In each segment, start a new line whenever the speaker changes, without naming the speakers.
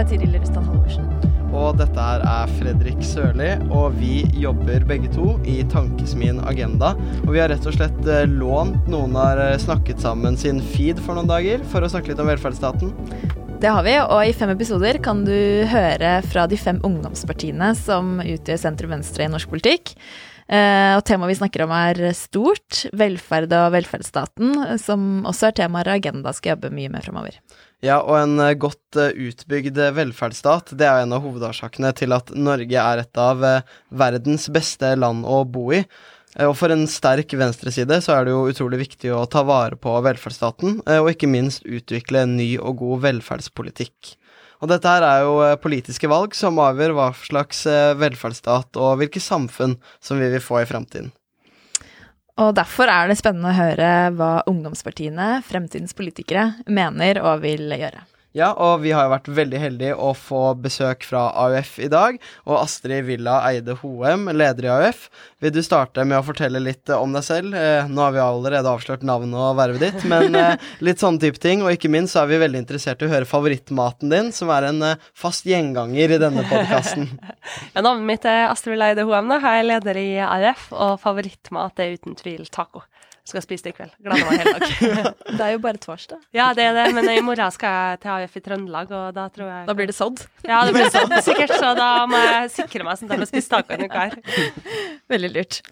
er Tiril Rustan Halvorsen.
Og dette her er Fredrik Sørli, og vi jobber begge to i Tankesmien Agenda. Og vi har rett og slett eh, lånt Noen har eh, snakket sammen sin feed for noen dager for å snakke litt om velferdsstaten.
Det har vi, og i fem episoder kan du høre fra de fem ungdomspartiene som utgjør sentrum-venstre i norsk politikk. Eh, og temaet vi snakker om er stort, velferd og velferdsstaten, som også er temaer Agenda skal jobbe mye med framover.
Ja, og en eh, godt uh, utbygd eh, velferdsstat, det er en av hovedårsakene til at Norge er et av verdens beste land å bo i. Og for en sterk venstreside så er det jo utrolig viktig å ta vare på velferdsstaten, og ikke minst utvikle en ny og god velferdspolitikk. Og dette her er jo politiske valg som avgjør hva slags velferdsstat og hvilket samfunn som vi vil få i framtiden.
Og derfor er det spennende å høre hva ungdomspartiene, fremtidens politikere, mener og vil gjøre.
Ja, og vi har jo vært veldig heldige å få besøk fra AUF i dag. Og Astrid Villa Eide Hoem, leder i AUF. Vil du starte med å fortelle litt om deg selv? Eh, nå har vi allerede avslørt navnet og vervet ditt, men eh, litt sånne type ting. Og ikke minst så er vi veldig interessert i å høre favorittmaten din, som er en eh, fast gjenganger i denne podkasten.
ja, navnet mitt er Astrid Villa Eide Hoem. Da. Jeg er leder i AUF, og favorittmat er uten tvil taco skal spise det i kveld. Gleder meg hele dag.
det er jo bare torsdag.
Ja, det er det, men i morgen skal jeg til AUF i Trøndelag, og da tror jeg
Da blir det sådd?
Ja, det blir sådd sikkert, så da må jeg sikre meg sånn at jeg får spist taco en uke her.
Veldig lurt.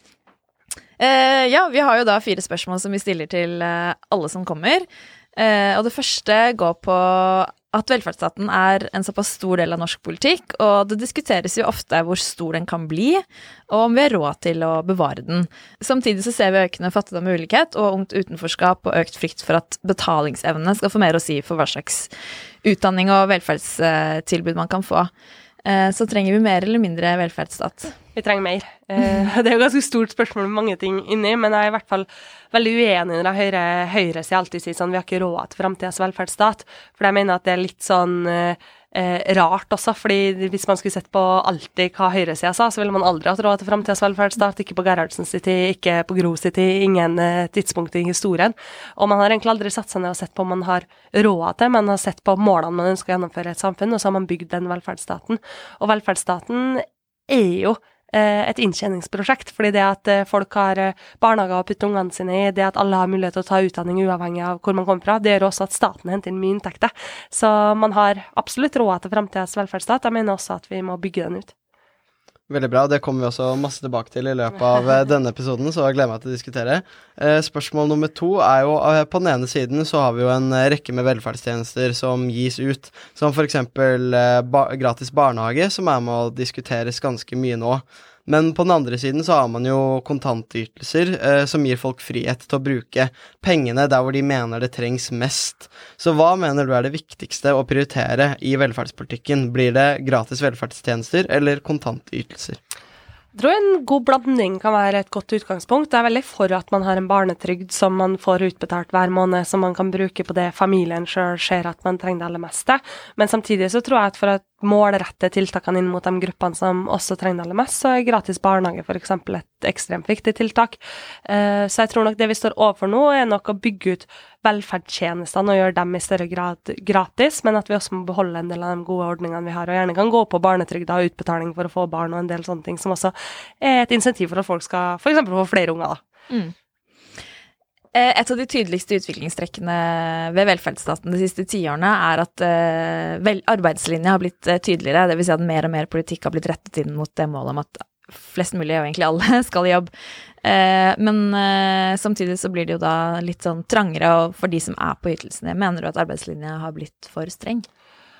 Uh, ja, vi har jo da fire spørsmål som vi stiller til uh, alle som kommer. Uh, og det første går på at velferdsstaten er en såpass stor del av norsk politikk, og det diskuteres jo ofte hvor stor den kan bli, og om vi har råd til å bevare den. Samtidig så ser vi økende fattigdom og ulikhet, og ungt utenforskap og økt frykt for at betalingsevnene skal få mer å si for hva slags utdanning og velferdstilbud man kan få. Eh, så trenger vi mer eller mindre velferdsstat?
Vi trenger mer. Eh, det er jo ganske stort spørsmål med mange ting inni, men jeg er i hvert fall veldig uenig når Høyre, Høyre sier alltid sier sånn vi har ikke råd til framtidas velferdsstat. For jeg mener at det er litt sånn eh, rart også, fordi hvis man skulle sett på alltid hva høyresida sa, så ville man aldri hatt råd til framtidas velferdsstat. Ikke på Gerhardsens tid, ikke på Gro sin tid, ingen eh, tidspunkt i historien. Og man har egentlig aldri satt seg ned og sett på om man har råd til, man har sett på målene man ønsker å gjennomføre i et samfunn, og så har man bygd den velferdsstaten. Og velferdsstaten er jo et inntjeningsprosjekt. Fordi det at eh, folk har eh, barnehager å putte ungene sine i, det at alle har mulighet til å ta utdanning uavhengig av hvor man kommer fra, det gjør også at staten henter inn mye inntekter. Så man har absolutt råd til framtidas velferdsstat. Jeg mener også at vi må bygge den ut.
Veldig bra. Det kommer vi også masse tilbake til i løpet av denne episoden, så jeg gleder meg til å diskutere. Spørsmål nummer to er jo På den ene siden så har vi jo en rekke med velferdstjenester som gis ut, som f.eks. gratis barnehage, som er med å diskuteres ganske mye nå. Men på den andre siden så har man jo kontantytelser eh, som gir folk frihet til å bruke pengene der hvor de mener det trengs mest. Så hva mener du er det viktigste å prioritere i velferdspolitikken? Blir det gratis velferdstjenester eller kontantytelser?
Jeg tror en god blanding kan være et godt utgangspunkt. Jeg er veldig for at man har en barnetrygd som man får utbetalt hver måned, som man kan bruke på det familien sjøl ser at man trenger det aller meste. Men samtidig så tror jeg at for at målrette tiltakene inn mot de gruppene som også trenger det aller mest, så er gratis barnehage f.eks. et ekstremt viktig tiltak. Eh, så jeg tror nok det vi står overfor nå, er nok å bygge ut velferdstjenestene og gjøre dem i større grad gratis, men at vi også må beholde en del av de gode ordningene vi har, og gjerne kan gå på barnetrygda og utbetaling for å få barn og en del sånne ting, som også er et insentiv for at folk skal f.eks. få flere unger, da. Mm.
Eh, et av de tydeligste utviklingstrekkene ved velferdsstaten de siste tiårene er at uh, arbeidslinja har blitt uh, tydeligere, dvs. Si at mer og mer politikk har blitt rettet inn mot det målet om at flest mulig, og egentlig alle, skal i jobb. Men samtidig så blir det jo da litt sånn trangere for de som er på ytelsene. Mener du at arbeidslinja har blitt for streng?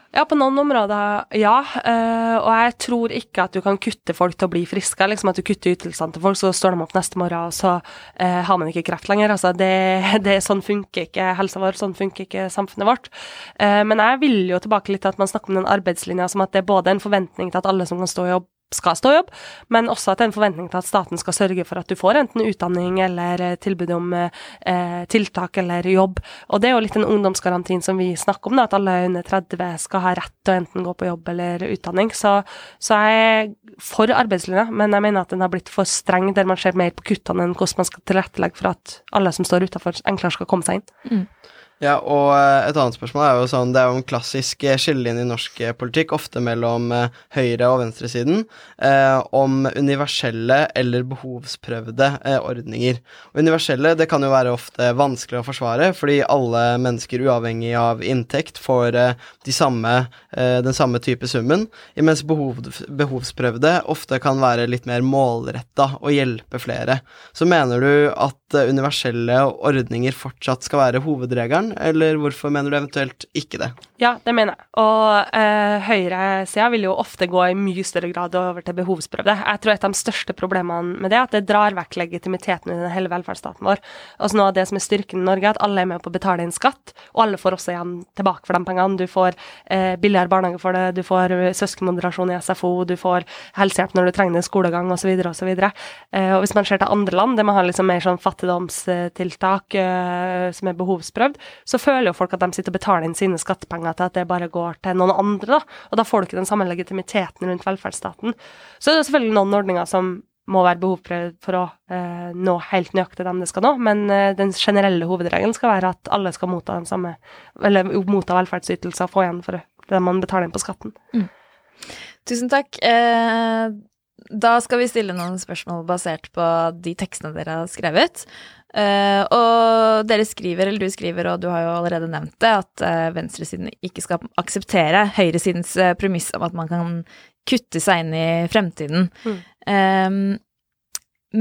Ja, på noen områder, ja. Uh, og jeg tror ikke at du kan kutte folk til å bli friske. liksom At du kutter ytelsene til folk, så står de opp neste morgen, og så uh, har man ikke kreft lenger. Altså, det, det, sånn funker ikke helsa vår, sånn funker ikke samfunnet vårt. Uh, men jeg vil jo tilbake litt til at man snakker om den arbeidslinja som at det er både en forventning til at alle som kan stå i jobb, skal stå jobb, men også at det er en forventning til at staten skal sørge for at du får enten utdanning eller eh, tilbud om eh, tiltak eller jobb. Og det er jo litt den ungdomsgarantien som vi snakker om, da, at alle under 30 skal ha rett til å enten gå på jobb eller utdanning. Så, så jeg er for arbeidslinja, men jeg mener at den har blitt for streng, der man ser mer på kuttene enn hvordan man skal tilrettelegge for at alle som står utafor, enklere skal komme seg inn. Mm.
Ja, og eh, et annet spørsmål er jo sånn Det er jo en klassisk eh, skillelinje i norsk eh, politikk, ofte mellom høyre- og venstresiden, eh, om universelle eller behovsprøvde eh, ordninger. Og universelle det kan jo være ofte vanskelig å forsvare, fordi alle mennesker, uavhengig av inntekt, får eh, de samme, den samme type summen, mens behov, behovsprøvde ofte kan være litt mer målretta og hjelpe flere. Så mener du at universelle ordninger fortsatt skal være hovedregelen? Eller hvorfor mener du eventuelt ikke det?
Ja, det mener jeg. Og eh, høyresida vil jo ofte gå i mye større grad over til behovsprøvde. Jeg tror et av de største problemene med det er at det drar vekk legitimiteten i hele velferdsstaten vår. Altså Noe av det som er styrken i Norge, er at alle er med på å betale inn skatt, og alle får også igjen tilbake for de pengene. Du får eh, billigere barnehage for det, du får søskenmoderasjon i SFO, du får helsehjelp når du trenger det, skolegang osv. osv. Eh, og hvis man ser til andre land, der man har liksom mer sånn fattigdomstiltak eh, som er behovsprøvd, så føler jo folk at de sitter og betaler inn sine skattepenger til at det bare går til noen andre, da. Og da får du ikke den samme legitimiteten rundt velferdsstaten. Så det er selvfølgelig noen ordninger som må være behovsprøvd for å eh, nå helt nøyaktig dem det skal nå, men eh, den generelle hovedregelen skal være at alle skal motta den samme, eller motta velferdsytelser og få igjen for det man betaler inn på skatten.
Mm. Tusen takk. Eh, da skal vi stille noen spørsmål basert på de tekstene dere har skrevet. Uh, og dere skriver, eller du skriver, og du har jo allerede nevnt det, at uh, venstresiden ikke skal akseptere høyresidens uh, premiss om at man kan kutte seg inn i fremtiden. Mm. Um,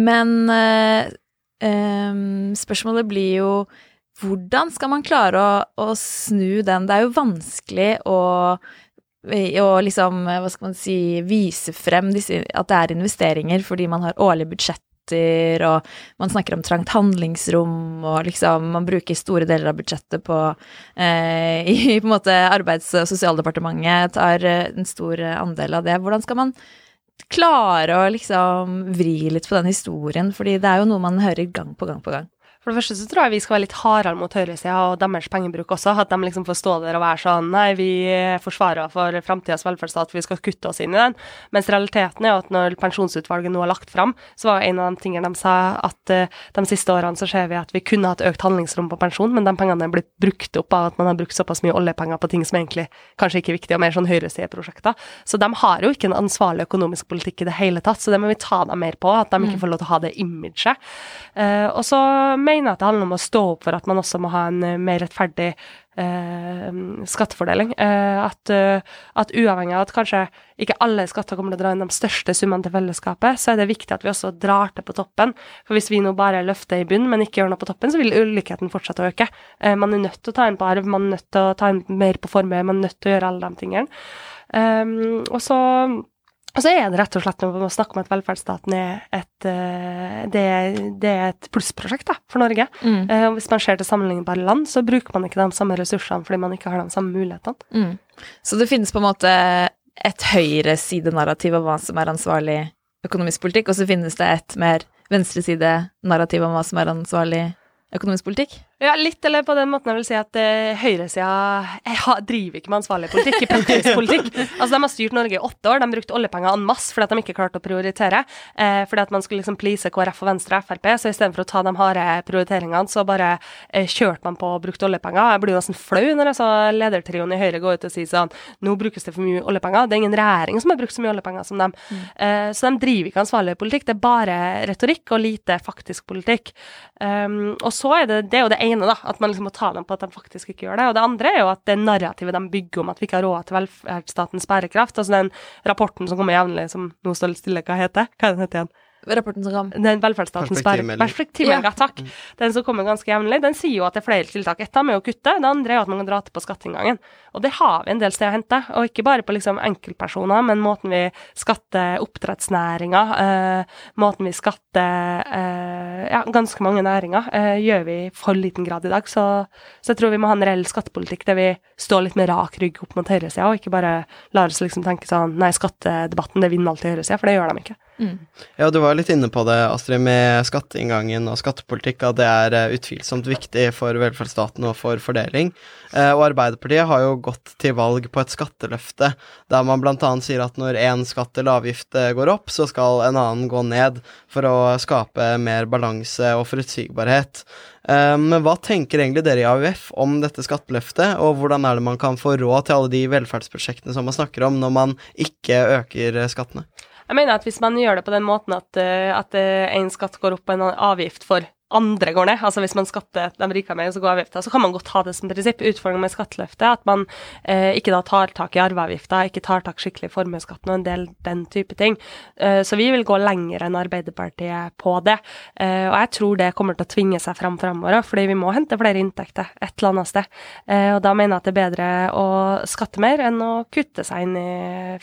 men um, spørsmålet blir jo hvordan skal man klare å, å snu den? Det er jo vanskelig å og liksom, hva skal man si, vise frem disse, at det er investeringer fordi man har årlige budsjett budsjetter, og man snakker om trangt handlingsrom, og liksom man bruker store deler av budsjettet på eh, i på en måte Arbeids- og sosialdepartementet tar eh, en stor andel av det. Hvordan skal man klare å liksom vri litt på den historien, fordi det er jo noe man hører gang på gang på gang.
For det første så tror jeg vi skal være litt hardere mot høyresida og deres pengebruk også. At de liksom får stå der og være sånn Nei, vi forsvarer for framtidas velferdsstat, for vi skal kutte oss inn i den. Mens realiteten er jo at når pensjonsutvalget nå har lagt fram, så var en av de tingene de sa at uh, de siste årene så ser vi at vi kunne hatt økt handlingsrom på pensjon, men de pengene er blitt brukt opp av at man har brukt såpass mye oljepenger på ting som egentlig kanskje ikke er viktige, og mer sånn høyresideprosjekter. Så de har jo ikke en ansvarlig økonomisk politikk i det hele tatt, så det må vi ta dem mer på, at de ikke mm. får lov til å ha det imaget. Uh, og så mener mener at det handler om å stå opp for at man også må ha en eh, mer rettferdig eh, skattefordeling. Eh, at, uh, at, uavhengig av at kanskje ikke alle skatter kommer til å dra inn de største summene til fellesskapet, så er det viktig at vi også drar til på toppen. For hvis vi nå bare løfter i bunnen, men ikke gjør noe på toppen, så vil ulikheten fortsette å øke. Eh, man er nødt til å ta inn på arv, man er nødt til å ta inn mer på formue, man er nødt til å gjøre alle de tingene. Um, og så og så er det rett og slett når man snakker om at velferdsstaten er et, eh, det, det er et plussprosjekt da, for Norge. Mm. Uh, hvis man ser til sammenlignbare land, så bruker man ikke de samme ressursene fordi man ikke har de samme mulighetene.
Mm. Så det finnes på en måte et høyresidenarrativ om hva som er ansvarlig økonomisk politikk, og så finnes det et mer venstresidenarrativ om hva som er ansvarlig økonomisk politikk?
Ja, litt, eller på den måten jeg vil si at uh, høyresida driver ikke med ansvarlig politikk, praktisk politikk. Altså, De har styrt Norge i åtte år, de brukte oljepenger en masse fordi at de ikke klarte å prioritere. Eh, fordi at man skulle liksom please KrF og Venstre og Frp, så istedenfor å ta de harde prioriteringene, så bare eh, kjørte man på og brukte oljepenger. Jeg blir jo nesten flau når jeg så ledertrioen i Høyre gå ut og si sånn Nå brukes det for mye oljepenger. Det er ingen regjering som har brukt så mye oljepenger som dem. Mm. Eh, så de driver ikke ansvarlig politikk, det er bare retorikk og lite faktisk politikk. Um, og så er det, det er jo det ene, da, at man liksom må ta dem på at de faktisk ikke gjør det. Og det andre er jo at det narrativet de bygger om at vi ikke har råd til velferdsstatens bærekraft, altså den rapporten som kommer jevnlig, som nå står litt stille, hva heter Hva er den igjen?
Rapporten som kom?
Den velferdsstatens perspektivmelding. Ja. Takk. Den som kommer ganske jevnlig, den sier jo at det er flere tiltak. Ett av med å kutte, det andre er at man kan dra til på skatteinngangen. Og det har vi en del steder å hente. Og ikke bare på liksom enkeltpersoner, men måten vi skatter oppdrettsnæringa, eh, måten vi skatter eh, ja, ganske mange næringer, eh, gjør vi i for liten grad i dag. Så, så, jeg tror vi må ha en reell skattepolitikk der vi står litt med rak rygg opp mot høyresida, og ikke bare lar oss liksom tenke sånn Nei, skattedebatten, det vinner alltid høyresida, for det gjør de ikke.
Mm. Ja, du var litt inne på det, Astrid, med skatteinngangen og skattepolitikk, at det er uh, utvilsomt viktig for velferdsstaten og for fordeling. Uh, og Arbeiderpartiet har jo gått til valg på et skatteløfte, der man bl.a. sier at når én skatt eller avgift går opp, så skal en annen gå ned, for å skape mer balanse og forutsigbarhet. Men hva tenker egentlig dere i AUF om dette skatteløftet, og hvordan er det man kan få råd til alle de velferdsprosjektene som man snakker om, når man ikke øker skattene?
Jeg mener at hvis man gjør det på den måten at, eh, at eh, en skatt går opp på en avgift for andre går ned, altså hvis man skatter de rike mer, så går avgifta, så kan man godt ha det som prinsipp. Utfordringen med skatteløftet er at man eh, ikke da tar tak i arveavgifta, ikke tar tak skikkelig i formuesskatten og en del den type ting. Eh, så vi vil gå lenger enn Arbeiderpartiet på det. Eh, og jeg tror det kommer til å tvinge seg fram framover, fordi vi må hente flere inntekter et eller annet sted. Eh, og da mener jeg at det er bedre å skatte mer enn å kutte seg inn i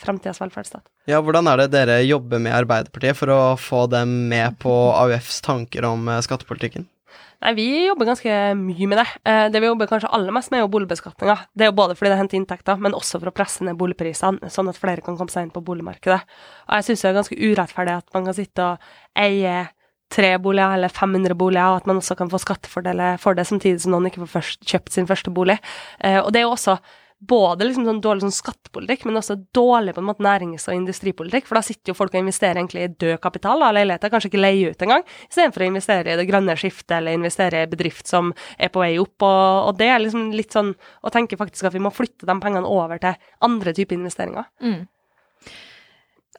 framtidas velferdsstat.
Ja, hvordan er det dere jobber med Arbeiderpartiet for å få dem med på AUFs tanker om eh, skattepolitikken?
Nei, Vi jobber ganske mye med det. Eh, det vi jobber kanskje aller mest med, er jo boligbeskatninga. Det er jo både fordi det henter inntekter, men også for å presse ned boligprisene, sånn at flere kan komme seg inn på boligmarkedet. Og jeg syns det er ganske urettferdig at man kan sitte og eie tre boliger eller 500 boliger, og at man også kan få skattefordeler for det, samtidig som noen ikke får først, kjøpt sin første bolig. Eh, og det er jo også både liksom sånn dårlig sånn skattepolitikk, men også dårlig på en måte nærings- og industripolitikk. For da sitter jo folk og investerer egentlig i død kapital av leiligheter, kanskje ikke leie ut engang, istedenfor å investere i det grønne skiftet eller investere i bedrift som er på vei opp. Og, og, det er liksom litt sånn å tenke faktisk at vi må flytte de pengene over til andre typer investeringer. Mm.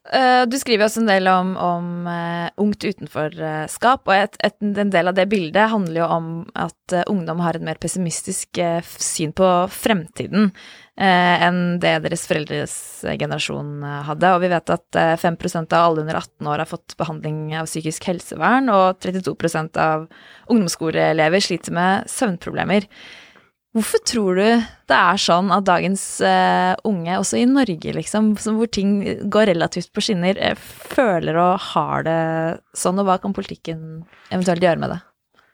Uh, du skriver også en del om, om uh, ungt utenforskap, og et, et, en del av det bildet handler jo om at uh, ungdom har et mer pessimistisk syn på fremtiden enn det deres foreldres generasjon hadde. Og vi vet at 5% av alle under 18 år har fått behandling av psykisk helsevern, og 32% av ungdomsskoleelever sliter med søvnproblemer. Hvorfor tror du det er sånn at dagens uh, unge, også i Norge, liksom, hvor ting går relativt på skinner, uh, føler og har det sånn, og hva kan politikken eventuelt gjøre med det?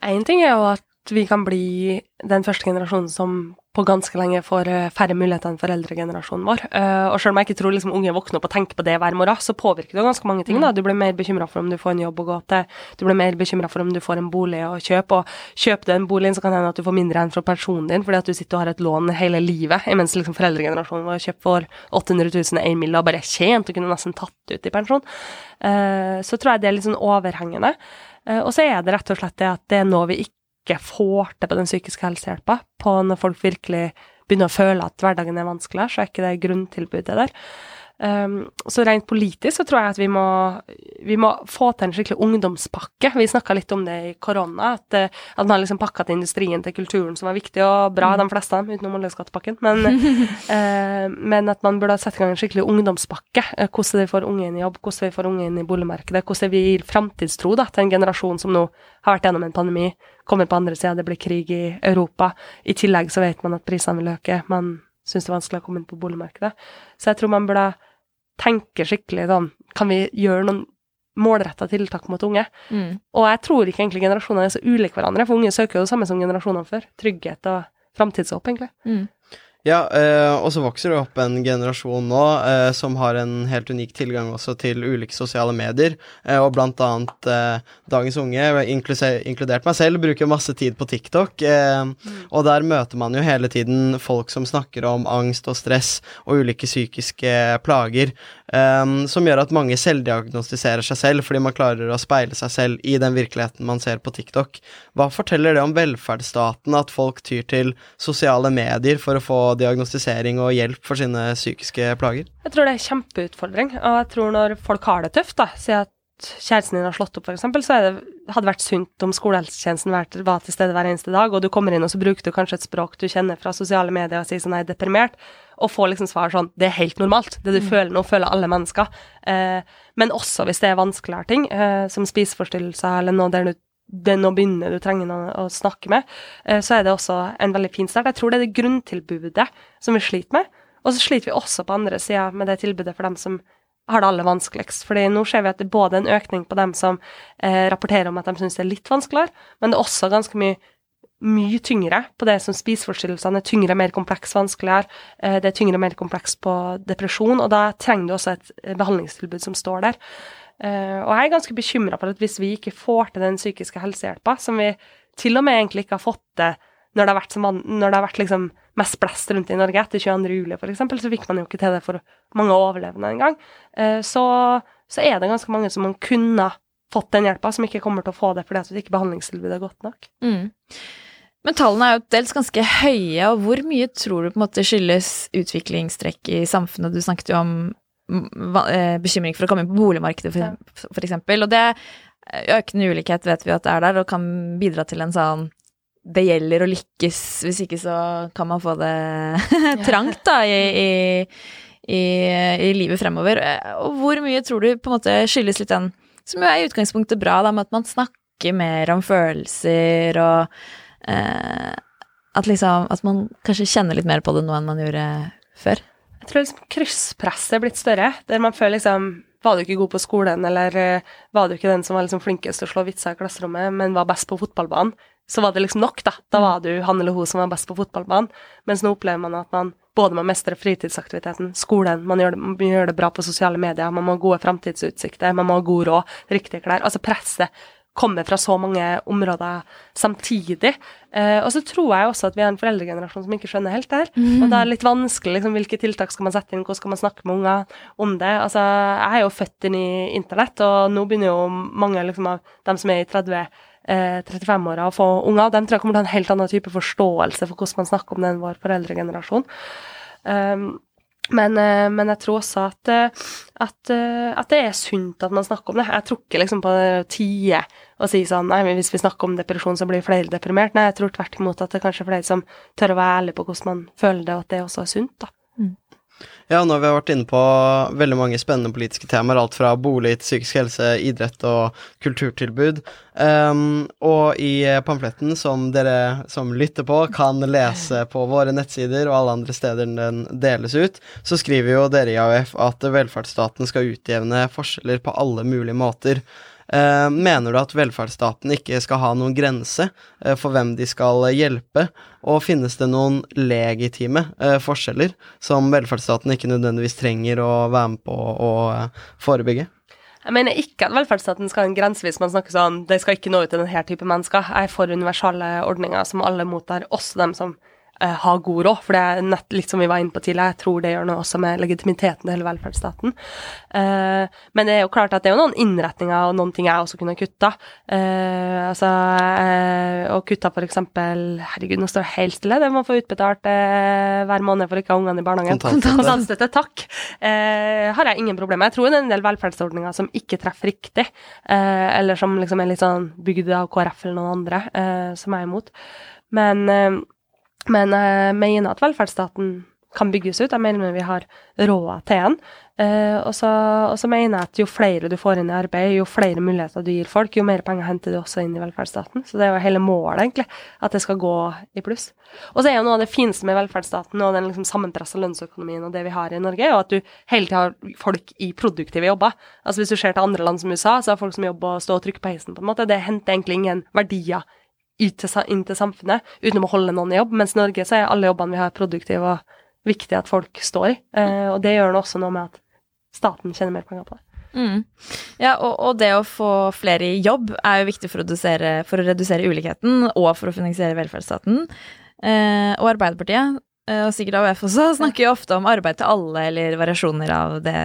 Én ting er jo at vi kan bli den første generasjonen som på ganske lenge får eh, færre muligheter enn foreldregenerasjonen vår. Uh, og selv om jeg ikke tror liksom, unge våkner opp og tenker på det hver morgen, så påvirker det ganske mange ting. da. Mm. Du blir mer bekymra for om du får en jobb å gå til, du blir mer bekymra for om du får en bolig å kjøpe, og kjøper du en bolig, så kan det hende at du får mindre enn fra pensjonen din fordi at du sitter og har et lån hele livet, imens liksom, foreldregenerasjonen vår kjøper for 800 000 1 mill. og bare tjent og kunne nesten tatt ut i pensjon. Uh, så tror jeg det er litt sånn overhengende. Og så er det rett og slett det at det er noe vi ikke ikke får til på den psykiske helsehjelpa, på når folk virkelig begynner å føle at hverdagen er vanskelig, så er ikke det grunntilbudet der. Um, så rent politisk så tror jeg at vi må, vi må få til en skikkelig ungdomspakke. Vi snakka litt om det i korona, at, eh, at man liksom pakka til industrien, til kulturen, som var viktig og bra, mm. de fleste av dem, utenom oljeskattepakken. Men, uh, men, at man burde sette i gang en skikkelig ungdomspakke. Uh, hvordan vi får unge inn i jobb, hvordan vi får unge inn i boligmarkedet, hvordan vi gir framtidstro til en generasjon som nå har vært gjennom en pandemi, kommer på andre sida, det blir krig i Europa. I tillegg så vet man at prisene vil øke. Man syns det er vanskelig å komme inn på boligmarkedet. Så jeg tror man burde tenke skikkelig sånn Kan vi gjøre noen målretta tiltak mot unge? Mm. Og jeg tror ikke egentlig generasjonene er så ulike hverandre, for unge søker jo det samme som generasjonene før. Trygghet og framtidshåp, egentlig. Mm.
Ja, eh, og så vokser det opp en generasjon nå eh, som har en helt unik tilgang også til ulike sosiale medier, eh, og blant annet dagens unge, inkludert meg selv, bruker masse tid på TikTok, eh, mm. og der møter man jo hele tiden folk som snakker om angst og stress og ulike psykiske plager, som gjør at mange selvdiagnostiserer seg selv fordi man klarer å speile seg selv i den virkeligheten man ser på TikTok. Hva forteller det om velferdsstaten at folk tyr til sosiale medier for å få diagnostisering og hjelp for sine psykiske plager?
Jeg tror det er en kjempeutfordring. Og jeg tror når folk har det tøft, da, si at kjæresten din har slått opp, f.eks., så det, hadde det vært sunt om skolehelsetjenesten var til stede hver eneste dag, og du kommer inn og så bruker du kanskje et språk du kjenner fra sosiale medier og sier sånn 'jeg er deprimert', og får liksom svar sånn 'det er helt normalt', det du mm. føler nå, føler alle mennesker. Eh, men også hvis det er vanskeligere ting, eh, som spiseforstyrrelser eller noe der du det å begynne du trenger noen å snakke med, eh, så er det også en veldig fin start. Jeg tror det er det grunntilbudet som vi sliter med. Og så sliter vi også på andre sida med det tilbudet for dem som har det aller vanskeligst. Fordi nå ser vi at det er både en økning på dem som eh, rapporterer om at de syns det er litt vanskeligere, men det er også ganske mye mye tyngre på det som spiseforstyrrelsene er tyngre, mer kompleks, vanskeligere. Eh, det er tyngre, mer kompleks på depresjon, og da trenger du også et eh, behandlingstilbud som står der. Eh, og jeg er ganske bekymra for at hvis vi ikke får til den psykiske helsehjelpa, som vi til og med egentlig ikke har fått til når det har vært, når det har vært liksom mest blest rundt i Norge etter 22. juli, f.eks., så fikk man jo ikke til det for mange overlevende engang. Så, så er det ganske mange som man kunne fått den hjelpa, som ikke kommer til å få det fordi at ikke behandlingstilbudet er godt nok.
Mm. Men tallene er jo dels ganske høye, og hvor mye tror du på en måte skyldes utviklingstrekk i samfunnet? Du snakket jo om bekymring for å komme inn på boligmarkedet, eksempel. Og det økende ulikhet vet vi at det er der, og kan bidra til en sånn det gjelder å lykkes, hvis ikke så kan man få det trangt da, i, i, i, i, livet fremover. Og hvor mye tror du på en måte skyldes litt den, som jo er i utgangspunktet bra, da, med at man snakker mer om følelser og eh, at liksom At man kanskje kjenner litt mer på det nå enn man gjorde før?
Tror liksom krysspresset er blitt større, der man føler liksom Var du ikke god på skolen, eller uh, var du ikke den som var liksom flinkest til å slå vitser i klasserommet, men var best på fotballbanen, så var det liksom nok, da. Da var du han eller hun som var best på fotballbanen. Mens nå opplever man at man både må mestre fritidsaktiviteten, skolen, man gjør, det, man gjør det bra på sosiale medier, man må ha gode framtidsutsikter, man må ha god råd, riktige klær. Altså presset kommer fra så mange områder samtidig. Eh, og så tror jeg også at vi er en foreldregenerasjon som ikke skjønner helt det her. Mm. Og det er litt vanskelig liksom, hvilke tiltak skal man sette inn, hvordan skal man snakke med unger om det. Altså, jeg er jo født inn i internett, og nå begynner jo mange liksom, av dem som er i 30 eh, 35-åra å få unger. De tror jeg kommer til å ha en helt annen type forståelse for hvordan man snakker om det enn vår foreldregenerasjon. Um, men, eh, men, jeg tror også at, eh, at, eh, at, det er sunt at man snakker om det. Jeg tror ikke liksom på tide å si sånn Nei, men hvis vi snakker om depresjon, så blir flere deprimert. Nei, jeg tror tvert imot at det er kanskje flere som tør å være ærlige på hvordan man føler det, og at det også er sunt, da.
Ja, nå har vi vært inne på veldig mange spennende politiske temaer. Alt fra bolig til psykisk helse, idrett og kulturtilbud. Um, og i pamfletten som dere som lytter på, kan lese på våre nettsider og alle andre steder den deles ut, så skriver jo dere i AUF at velferdsstaten skal utjevne forskjeller på alle mulige måter. Uh, mener du at velferdsstaten ikke skal ha noen grense uh, for hvem de skal hjelpe, og finnes det noen legitime forskjeller som velferdsstaten ikke nødvendigvis trenger å være med på å forebygge?
Jeg mener ikke at velferdsstaten skal ha en grense hvis man snakker sånn det skal ikke nå ut til denne type mennesker. Jeg er for universelle ordninger som alle mottar, også dem som uh, ha god råd, for det er nett litt som vi var inne på tidligere, jeg tror det gjør noe også med legitimiteten til hele velferdsstaten. Eh, men det er jo klart at det er jo noen innretninger og noen ting jeg også kunne kutta. Eh, altså, og kutta for eksempel Herregud, nå står det helt stille. Det må få utbetalt hver måned for ikke å ha ungene i barnehagen. Kontantstøtte, takk. har jeg ingen problemer Jeg tror det er en del velferdsordninger som ikke treffer riktig, eller som liksom er litt sånn bygd av KrF eller noen andre, som er imot. Men men jeg mener at velferdsstaten kan bygges ut. Jeg mener vi har råd til den. Uh, og, så, mener jeg at jo flere du får inn i arbeid, jo flere muligheter du gir folk, jo mer penger henter du også inn i velferdsstaten. Så det er jo hele målet, egentlig, at det skal gå i pluss. Og så er jo noe av det fineste med velferdsstaten og den liksom sammenpressa lønnsøkonomien og det vi har i Norge, og at du hele tida har folk i produktive jobber. Altså Hvis du ser til andre land som USA, så har folk som jobber og står og trykker på heisen, på en måte. Det henter egentlig ingen verdier inn til samfunnet uten å holde noen i jobb. Mens i Norge så er alle jobbene vi har, produktive og viktige at folk står i. Eh, og det gjør også noe med at staten tjener mer penger på det.
Mm. Ja, og, og, det å få flere i jobb er jo viktig for å redusere, for å redusere ulikheten og for å finansiere velferdsstaten. Eh, og Arbeiderpartiet, eh, og sikkert AUF også, snakker jo ofte om arbeid til alle, eller variasjoner av det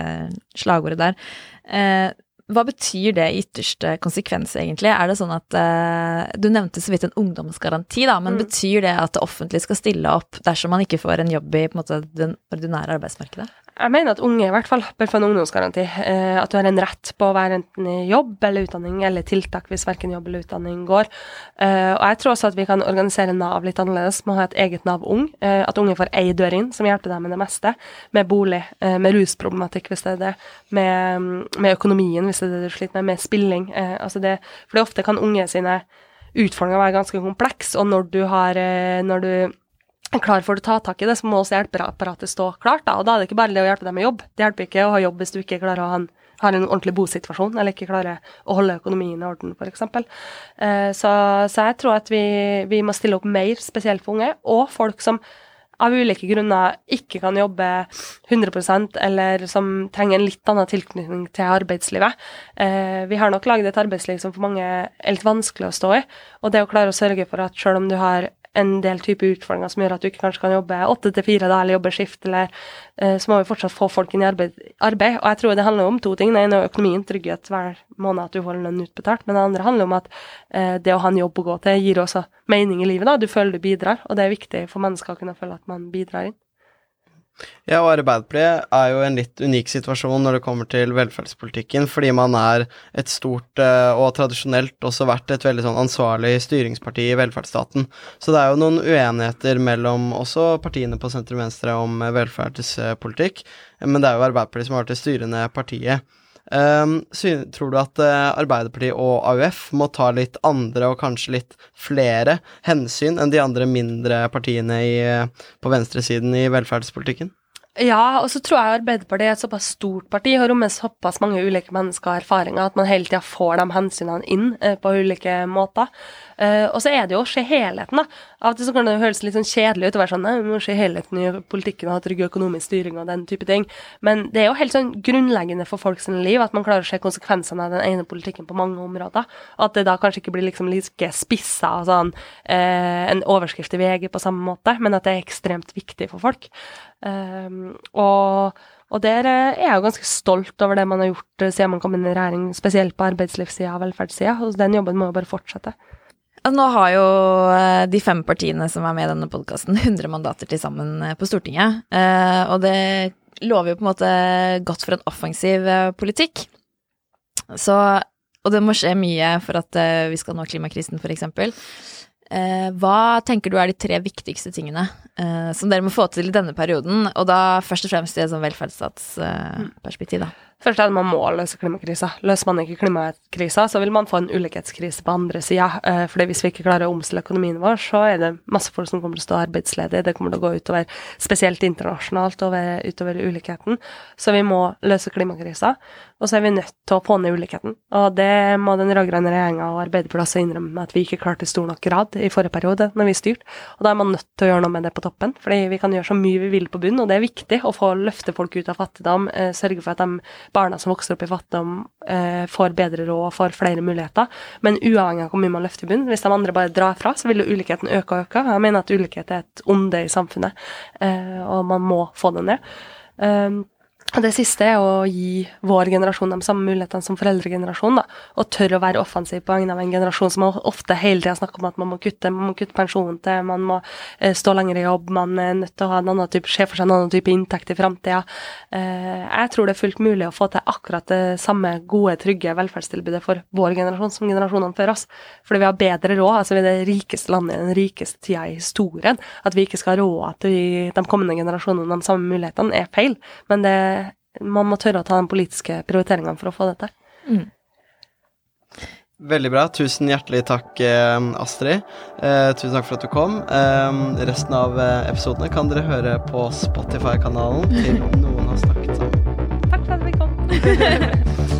slagordet der. Eh, hva betyr det i ytterste konsekvens, egentlig? Er det sånn at uh, Du nevnte så vidt en ungdomsgaranti, da, men mm. betyr det at det offentlige skal stille opp dersom man ikke får en jobb i på en måte, den ordinære arbeidsmarkedet?
Jeg mener at unge i hvert fall bør få en ungdomsgaranti. Eh, at du har en rett på å være enten i jobb eller utdanning, eller tiltak hvis verken jobb eller utdanning går. Eh, og jeg tror også at vi kan organisere Nav litt annerledes, med å ha et eget Nav Ung. Eh, at unge får ei dør inn, som hjelper dem med det meste. Med bolig, eh, med rusproblematikk hvis det er det, med, med, økonomien hvis det er det du sliter med, med spilling. Eh, altså det, for det ofte kan unge sine utfordringer være ganske komplekse, og når du har eh, når du klar for å ta tak i det, så må også hjelpeapparatet stå klart. Da. Og da er det ikke bare det å hjelpe deg med jobb. Det hjelper ikke å ha jobb hvis du ikke klarer å ha en har en ordentlig bosituasjon, eller ikke klarer å holde økonomien i orden, f.eks. Eh, så, så jeg tror at vi, vi må stille opp mer, spesielt for unge, og folk som av ulike grunner ikke kan jobbe 100% eller som trenger en litt annen tilknytning til arbeidslivet. Eh, vi har nok laget et arbeidsliv som for mange er litt vanskelig å stå i. Og det å klare å sørge for at selv om du har en del type utfordringer som gjør at du ikke kanskje kan jobbe åtte til fire eller jobbe skift, eller uh, så må vi fortsatt få folk inn i arbeid, arbeid. Og jeg tror det handler om to ting. Det ene er økonomien, trygghet hver måned at du får lønn utbetalt. Men det andre handler om at uh, det å ha en jobb å gå til gir også mening i livet. da, Du føler du bidrar, og det er viktig for mennesker å kunne føle at man bidrar inn.
Ja, og Arbeiderpartiet er jo en litt unik situasjon når det kommer til velferdspolitikken, fordi man er et stort eh, og tradisjonelt også vært et veldig sånn ansvarlig styringsparti i velferdsstaten. Så det er jo noen uenigheter mellom også partiene på sentrum-venstre om velferdspolitikk, men det er jo Arbeiderpartiet som har vært det styrende partiet. Um, tror du at uh, Arbeiderpartiet og AUF må ta litt andre og kanskje litt flere hensyn enn de andre mindre partiene i, uh, på venstresiden i velferdspolitikken?
Ja, og så tror jeg Arbeiderpartiet er et såpass stort parti og rommer såpass mange ulike mennesker og erfaringer at man hele tida får de hensynene inn eh, på ulike måter. Uh, og så er det jo å se helheten, da. Av og til så kan det høres litt sånn kjedelig ut å være sånn vi må se helheten i politikken og ha trygg økonomisk styring og den type ting. Men det er jo helt sånn grunnleggende for folks liv at man klarer å se konsekvensene av den ene politikken på mange områder. At det da kanskje ikke blir liksom like spissa av sånn uh, en overskrift i VG på samme måte, men at det er ekstremt viktig for folk. Um, og, og der er jeg jo ganske stolt over det man har gjort eh, siden man kom inn i regjering, spesielt på arbeidslivssida og velferdssida. Og den jobben må jo bare fortsette.
Nå har jo eh, de fem partiene som er med i denne podkasten, 100 mandater til sammen eh, på Stortinget. Og det lover jo på en måte godt for en offensiv politikk. Så, og det må skje mye for at vi skal nå klimakrisen, f.eks. Eh, hva tenker du er de tre viktigste tingene eh, som dere må få til i denne perioden, og da først og fremst i et sånn velferdsstatsperspektiv, eh, da?
Først er det man må løse klimakrisa. Løser man ikke klimakrisa, så vil man få en ulikhetskrise på andre sida. Eh, fordi hvis vi ikke klarer å omstille økonomien vår, så er det masse folk som kommer til å stå arbeidsledige. Det kommer til å gå utover, spesielt internasjonalt, over, utover ulikheten. Så vi må løse klimakrisa. Og så er vi nødt til å få ned ulikheten. Og det må den rød-grønne regjeringa og Arbeiderpartiet også innrømme at vi ikke klarte i stor nok grad i forrige periode, når vi styrte. Og da er man nødt til å gjøre noe med det på toppen. Fordi vi kan gjøre så mye vi vil på bunnen, og det er viktig å få løfte folk ut av fattigdom, eh, sørge for at de barna som vokser opp i fattigdom, eh, får bedre råd og får flere muligheter. Men uavhengig av hvor mye man løfter i bunnen, hvis de andre bare drar fra, så vil jo ulikheten øke og øke. Jeg mener at ulikhet er et onde i samfunnet, eh, og man må få det ned. Det siste er å gi vår generasjon de samme mulighetene som foreldregenerasjonen. Og tørre å være offensiv på vegne av en generasjon som ofte hele tida snakker om at man må kutte man må kutte pensjonen til, man må eh, stå lenger i jobb, man er nødt til å ha en annen type, se for seg en annen type inntekt i framtida. Eh, jeg tror det er fullt mulig å få til akkurat det samme gode, trygge velferdstilbudet for vår generasjon som generasjonene før oss. Fordi vi har bedre råd. altså Vi er det rikeste landet i den rikeste tida i historien. At vi ikke skal ha råd til de kommende generasjonene de samme mulighetene, er feil. Men det man må tørre å ta de politiske prioriteringene for å få det til. Mm.
Veldig bra. Tusen hjertelig takk, eh, Astrid. Eh, tusen takk for at du kom. Eh, resten av eh, episodene kan dere høre på Spotify-kanalen til Noen har snakket sammen.
Takk for at vi kom.